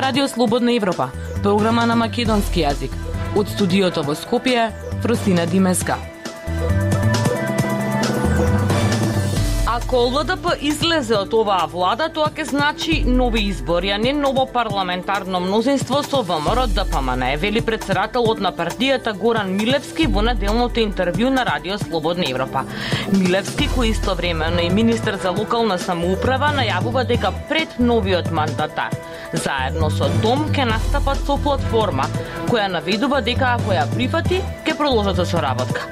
ова Радио Слободна Европа, програма на македонски јазик. Од студиото во Скопје, Фрусина Димеска. Ако ЛДП излезе од оваа влада, тоа ќе значи нови избори, а не ново парламентарно мнозинство со ВМРО ДПМН, вели председателот на партијата Горан Милевски во неделното интервју на Радио Слободна Европа. Милевски, кој истовремено е министер за локална самоуправа, најавува дека пред новиот мандатар заедно со Том ке настапат со платформа која наведува дека ако ја прифати, ке продолжат да со соработка.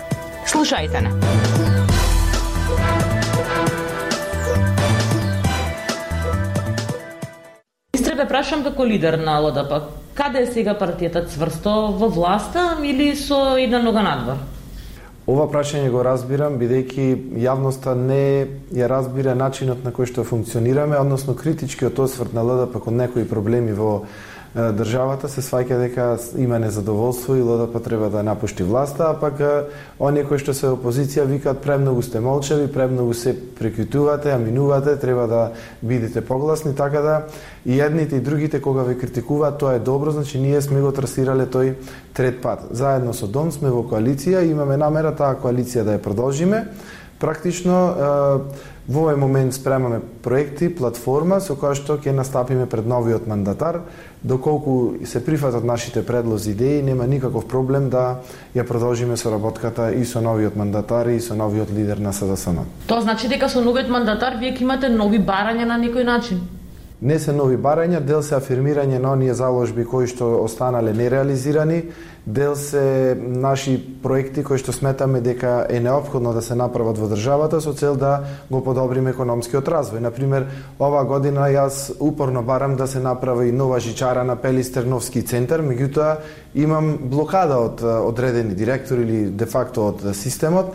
Слушајте не. ве прашам како лидер на ЛДП, каде е сега партијата цврсто во власта или со една нога надвор? Ова прашање го разбирам бидејќи јавноста не ја разбира начинот на кој што функционираме, односно критичкиот осврт на ЛДП кон некои проблеми во државата се сваќа дека има незадоволство и ЛДП треба да напушти власта, а пак оние кои што се опозиција викаат премногу сте молчеви, премногу се прекитувате, аминувате, треба да бидете погласни, така да и едните и другите кога ве критикуваат, тоа е добро, значи ние сме го трасирале тој трет пат. Заедно со Дон сме во коалиција и имаме намера таа коалиција да ја продолжиме. Практично Во овој момент спремаме проекти, платформа со која што ќе настапиме пред новиот мандатар, доколку се прифатат нашите предлози идеи, нема никаков проблем да ја продолжиме со работката и со новиот мандатар и со новиот лидер на СДСМ. Тоа значи дека со новиот мандатар вие ќе имате нови барања на некој начин? Не се нови барања, дел се афирмирање на оние заложби кои што останале нереализирани, дел се наши проекти кои што сметаме дека е необходно да се направат во државата со цел да го подобриме економскиот развој. Например, оваа година јас упорно барам да се направи нова жичара на Пелистерновски центар, меѓутоа имам блокада од одредени директори или де факто од системот,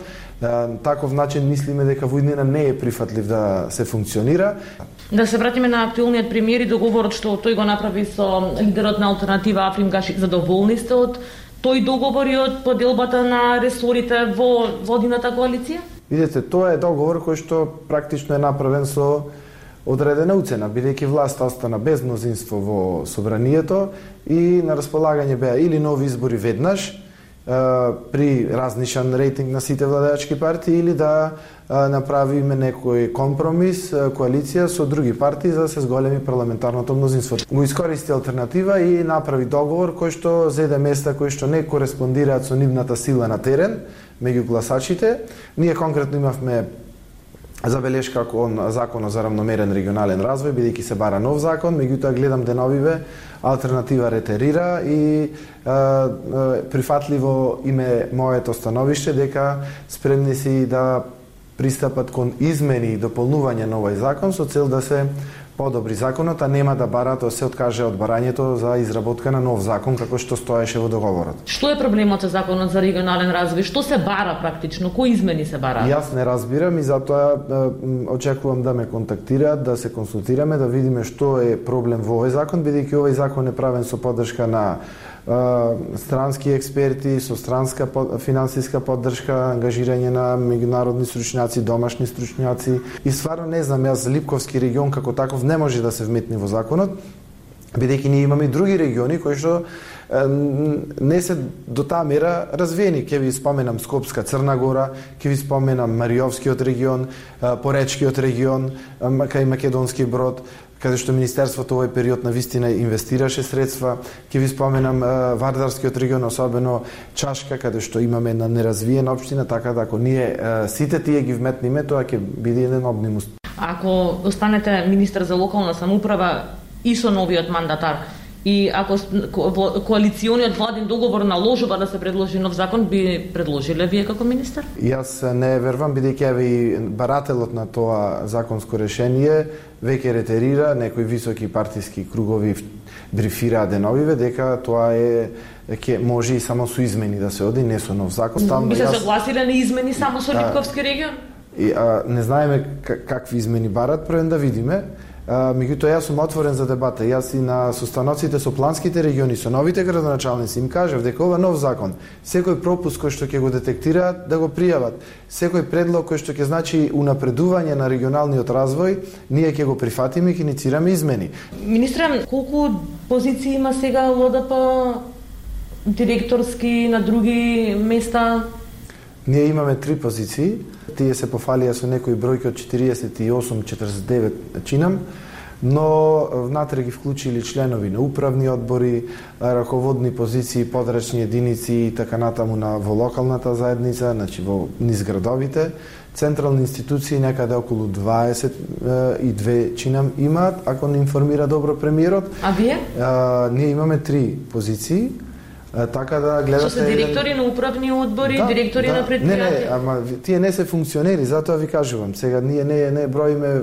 таков начин мислиме дека војнина не е прифатлив да се функционира. Да се вратиме на актуелниот премиер и договорот што тој го направи со лидерот на алтернатива Африм Гашик, задоволни сте од тој договор и од поделбата на ресорите во водината коалиција? Видете, тоа е договор кој што практично е направен со одредена уцена, бидејќи власта остана без мнозинство во собранието и на располагање беа или нови избори веднаш, при разнишан рейтинг на сите владеачки партии или да направиме некој компромис, коалиција со други партии за да се зголеми парламентарното мнозинство. Го искористи алтернатива и направи договор кој што зеде места кои што не кореспондираат со нивната сила на терен меѓу гласачите. Ние конкретно имавме забелешка кон законот за равномерен регионален развој, бидејќи се бара нов закон, меѓутоа гледам деновиве алтернатива ретерира и а, прифатливо име моето становиште дека спремни си да пристапат кон измени и дополнување на овој закон со цел да се подобри законот, а нема да барат да се откаже од барањето за изработка на нов закон како што стоеше во договорот. Што е проблемот со законот за регионален развој? Што се бара практично? Кои измени се бара? Јас не разбирам и затоа очекувам да ме контактираат, да се консултираме, да видиме што е проблем во овој закон, бидејќи овој закон е правен со поддршка на странски експерти со странска финансиска поддршка, ангажирање на меѓународни стручњаци, домашни стручњаци и стварно не знам јас Липковски регион како таков не може да се вметни во законот бидејќи ние имаме и други региони кои што не се до таа мера развиени. Ке ви споменам Скопска Црна Гора, ке ви споменам Мариовскиот регион, Поречкиот регион, кај Македонски брод, каде што Министерството овој период на вистина инвестираше средства. Ќе ви споменам Вардарскиот регион, особено Чашка, каде што имаме една неразвиена општина, така да ако ние сите тие ги вметниме, тоа ќе биде еден обнимус. Ако останете министер за локална самоуправа и со новиот мандатар, И ако коалициониот владин договор наложува да се предложи нов закон, би предложиле вие како министер? Јас не верувам, бидејќи еве и барателот на тоа законско решение веќе ретерира, некои високи партиски кругови брифираа деновиве дека тоа е ќе може и само со измени да се оди, не со нов закон. Там, би се јас... согласиле на измени само со Липковски регион? И, а, не знаеме какви измени барат, првен да видиме меѓутоа јас сум отворен за дебата. Јас и на состаноците со планските региони, со новите градоначалници им кажав дека ова нов закон, секој пропуск кој што ќе го детектираат, да го пријават. Секој предлог кој што ќе значи унапредување на регионалниот развој, ние ќе го прифатиме и ќе иницираме измени. Министре, колку позиции има сега ЛДП директорски на други места? Ние имаме три позиции. Тие се пофалија со некои бројки од 48-49 чинам, но внатре ги вклучили членови на управни одбори, раководни позиции, подрачни единици и така натаму на во локалната заедница, значи во низ градовите. Централни институции некаде околу 20 и две чинам имаат, ако не информира добро премиерот. А вие? А, ние имаме три позиции така да гледате... Што се директори на управни одбори, да, директори да, на предпријатија? Не, не, ама тие не се функционери, затоа ви кажувам. Сега ние не не броиме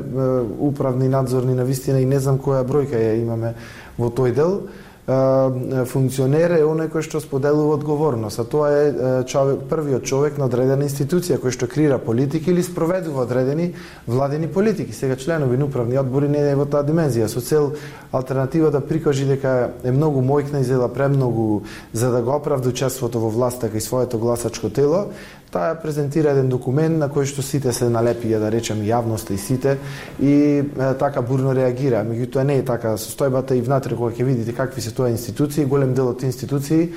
управни надзорни на вистина и не знам која бројка ја имаме во тој дел функционер е оној кој што споделува одговорност, а тоа е човек, првиот човек на одредена институција кој што крира политики или спроведува одредени владени политики. Сега членови на управни одбори не е во таа димензија, со цел алтернатива да прикажи дека е многу мојкна и зела премногу за да го оправда учеството во власта така кај своето гласачко тело, Таа презентира еден документ на кој што сите се налепија, да речем, јавноста и сите, и е, така бурно реагира. Меѓутоа не е така состојбата и внатре кога ќе видите какви се тоа институции, голем дел од институции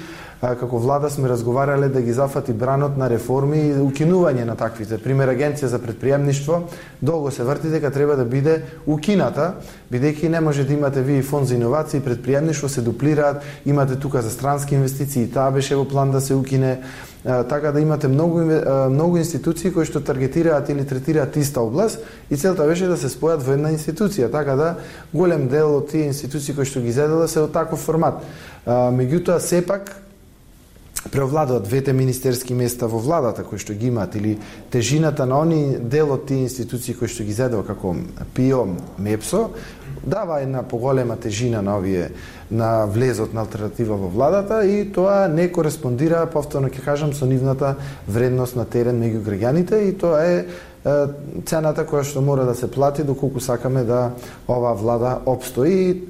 како влада сме разговарале да ги зафати бранот на реформи и укинување на таквите. Пример агенција за предприемништво долго се врти дека треба да биде укината, бидејќи не може да имате вие фонд за иновации, предприемништво се дуплираат, имате тука за странски инвестиции, таа беше во план да се укине така да имате многу многу институции кои што таргетираат или третираат иста област и целта беше да се спојат во една институција, така да голем дел од тие институции кои што ги зедела се од таков формат. Меѓутоа сепак преовладуваат двете министерски места во владата кои што ги имаат или тежината на они дел од тие институции кои што ги зедува како ПИО, МЕПСО, дава една поголема тежина на овие на влезот на алтернатива во владата и тоа не кореспондира, повторно ќе кажам, со нивната вредност на терен меѓу граѓаните и тоа е цената која што мора да се плати доколку сакаме да оваа влада обстои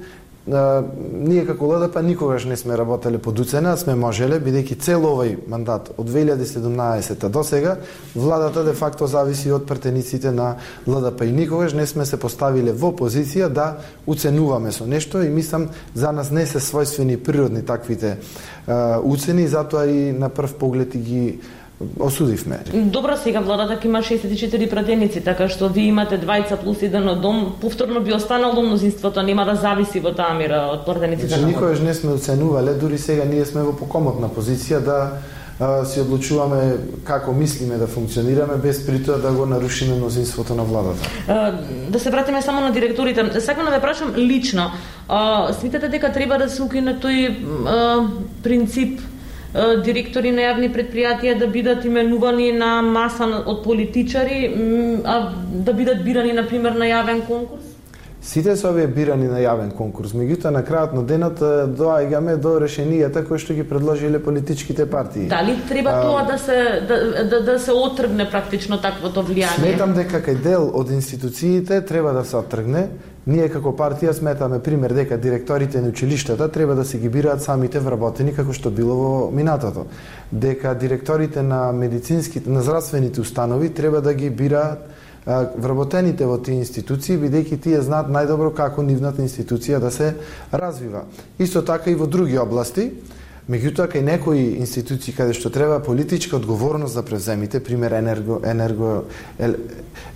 ние како ЛДП никогаш не сме работеле под уцена, сме можеле, бидејќи цел овој мандат од 2017 до сега, владата де факто зависи од претениците на ЛДП и никогаш не сме се поставиле во позиција да уценуваме со нешто и мислам за нас не се својствени природни таквите уцени, затоа и на прв поглед и ги осудивме. Добро, сега владата ќе има 64 пратеници, така што ви имате двајца плюс еден од дом, повторно би останало мнозинството, нема да зависи во таа мера од пратениците. Значи, никогаш не сме оценувале, дури сега ние сме во покомотна позиција да а, си одлучуваме како мислиме да функционираме без притоа да го нарушиме мнозинството на владата. А, да се вратиме само на директорите. Сакам да ве прашам лично, а, смитате дека треба да се укине тој а, принцип директори на јавни предпријатија да бидат именувани на маса од политичари, а да бидат бирани, на пример, на јавен конкурс? Сите се овие бирани на јавен конкурс, меѓутоа на крајот на денот доаѓаме до решенијата кои што ги предложиле политичките партии. Дали треба а, тоа да се да, да, да се отргне практично таквото влијание? Сметам дека кај дел од институциите треба да се отргне, Ние како партија сметаме пример дека директорите на училиштата треба да се ги бираат самите вработени како што било во минатото. Дека директорите на медицинските, на здравствените установи треба да ги бираат вработените во тие институции, бидејќи тие знаат најдобро како нивната институција да се развива. Исто така и во други области, Меѓутоа, кај некои институции каде што треба политичка одговорност да превземите, пример енерго, енерго, ел,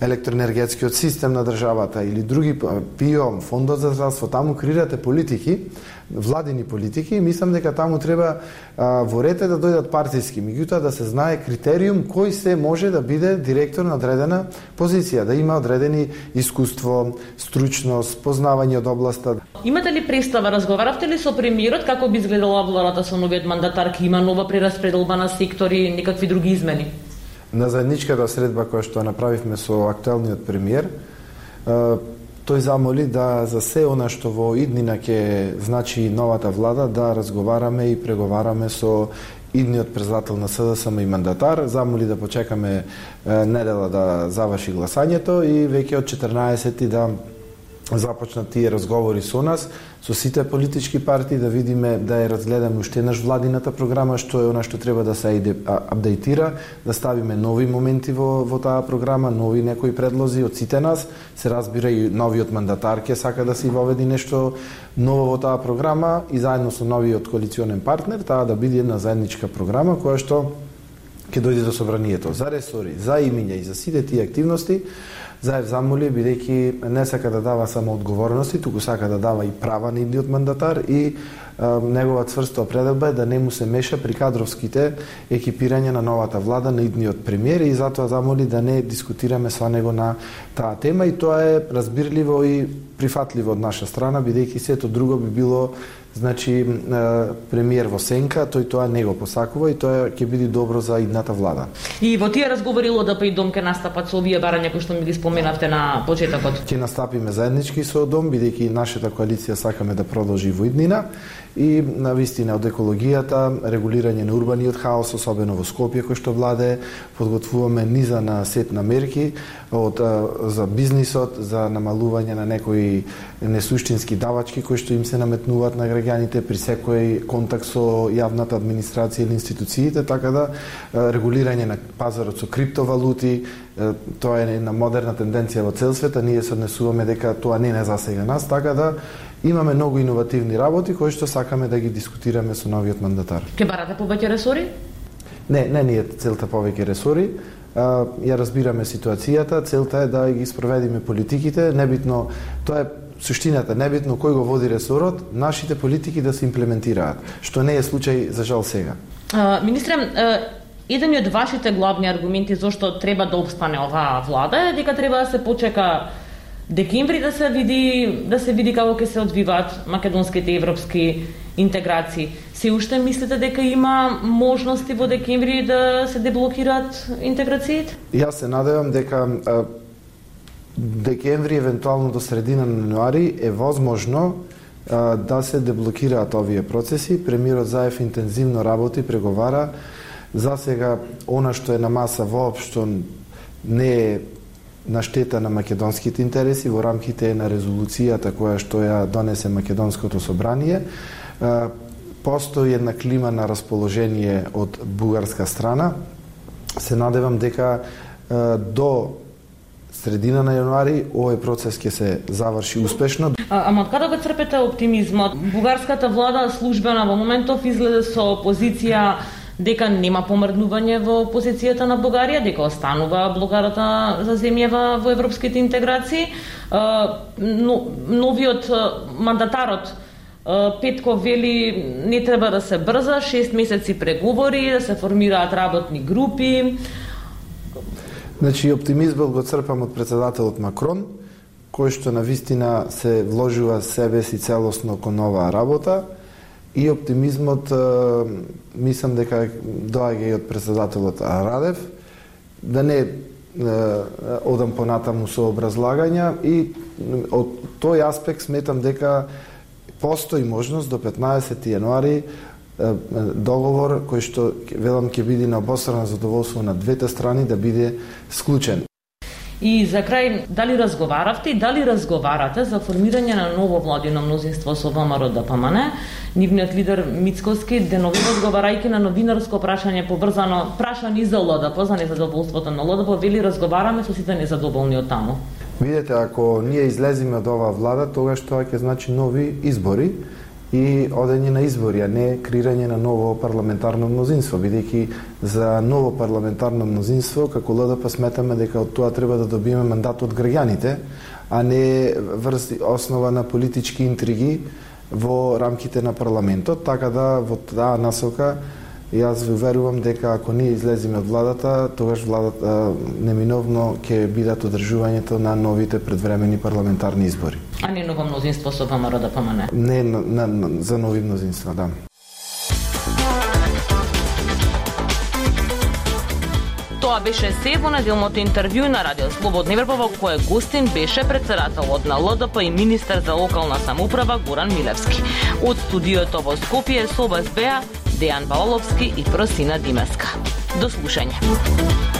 електроенергетскиот систем на државата или други ПИО, фондот за здравство, таму креирате политики, владени политики и мислам дека таму треба а, во рете да дојдат партиски, меѓутоа да се знае критериум кој се може да биде директор на одредена позиција, да има одредени искуство, стручност, познавање од областа. Имате ли представа, разговаравте ли со премиерот како би изгледала владата со новиот мандатар, има нова прераспределба на сектори, никакви други измени? На заедничката средба која што направивме со актуелниот премиер, тој замоли да за се она што во иднина ќе значи новата влада да разговараме и преговараме со идниот председател на СДСМ и мандатар, замоли да почекаме недела да заврши гласањето и веќе од 14 да започнат тие разговори со нас, со сите политички партии, да видиме, да ја разгледаме уште еднаш владината програма, што е она што треба да се апдейтира, да ставиме нови моменти во, во таа програма, нови некои предлози од сите нас, се разбира и новиот мандатар ке сака да се воведи нешто ново во таа програма и заедно со новиот коалиционен партнер, таа да биде една заедничка програма која што ќе дојде до собранието. За ресори, за имиња и за сите тие активности Заев замоли, бидејќи не сака да дава само одговорности, туку сака да дава и права на идниот мандатар и негова цврста определба е да не му се меша при кадровските екипирање на новата влада на идниот премиер и затоа замоли да не дискутираме со него на таа тема и тоа е разбирливо и прифатливо од наша страна, бидејќи сето друго би било Значи, премиер во сенка, тој тоа не го посакува и тоа ќе биде добро за идната влада. И во тие разговори ЛДП и Дом ќе настапат со овие барања кои што ми ги споменавте на почетокот. Ќе настапиме заеднички со Дом, бидејќи нашата коалиција сакаме да продолжи во иднина и на вистина од екологијата, регулирање на урбаниот хаос, особено во Скопје кој што владе, подготвуваме низа на сет на мерки од за бизнисот, за намалување на некои несуштински давачки кои што им се наметнуваат на граѓаните при секој контакт со јавната администрација или институциите, така да регулирање на пазарот со криптовалути, тоа е една модерна тенденција во цел свет, а ние се однесуваме дека тоа не е за сега нас, така да имаме многу иновативни работи кои што сакаме да ги дискутираме со новиот мандатар. Ке барате повеќе ресори? Не, не ни е целта повеќе ресори. А, ја разбираме ситуацијата, целта е да ги спроведиме политиките, небитно тоа е суштината, небитно кој го води ресорот, нашите политики да се имплементираат, што не е случај за жал сега. А, министре, еден од вашите главни аргументи зашто треба да обстане оваа влада е дека треба да се почека декември да се види да се види како ќе се одвиваат македонските европски интеграции. Се уште мислите дека има можности во декември да се деблокираат интеграциите? Јас се надевам дека а, декември, евентуално до средина на јануари, е возможно а, да се деблокираат овие процеси. Премирот Заев интензивно работи, преговара. За сега, она што е на маса воопшто не е на штета на македонските интереси во рамките на резолуцијата која што ја донесе Македонското собрание. Постои една клима на расположение од бугарска страна. Се надевам дека до средина на јануари овој процес ќе се заврши успешно. А, ама од каде го црпете оптимизмот? Бугарската влада службена во моментов изгледа со позиција дека нема помрднување во позицијата на Бугарија, дека останува блокарата за земјава во европските интеграции. Но, новиот мандатарот Петко вели не треба да се брза, 6 месеци преговори, да се формираат работни групи. Значи, оптимизмот го црпам од председателот Макрон, кој што на вистина се вложува себе си целосно кон оваа работа и оптимизмот мислам дека доаѓа и од председателот Радев да не одам понатаму со образлагања и од тој аспект сметам дека постои можност до 15 јануари договор кој што велам ќе биде на обострано задоволство на двете страни да биде склучен. И за крај, дали разговаравте и дали разговарате за формирање на ново владино мнозинство со ВМРО ДПМН? Нивниот лидер Мицковски денови разговарајќи на новинарско прашање поврзано прашање за ЛДП, за незадоволството на ЛДП, вели разговараме со сите незадоволни од таму. Видете, ако ние излеземе од оваа влада, тогаш тоа ќе значи нови избори и одење на избори, а не креирање на ново парламентарно мнозинство, бидејќи за ново парламентарно мнозинство, како ЛДП сметаме дека од тоа треба да добиеме мандат од граѓаните, а не врз основа на политички интриги во рамките на парламентот, така да во таа насока Јас ви верувам дека ако ние излеземе од владата, тогаш владата неминовно ќе бидат одржувањето на новите предвремени парламентарни избори. А не ново мнозинство со ВМРО да помане? Не, на, на, на, за нови мнозинства, да. Тоа беше се во неделното интервју на Радио Слободна Европа во кое гостин беше председателот на ЛДП и министер за локална самоуправа Горан Милевски. Од студиото во Скопје со вас беа Дејан Павловски и Просина Димеска. До слушање.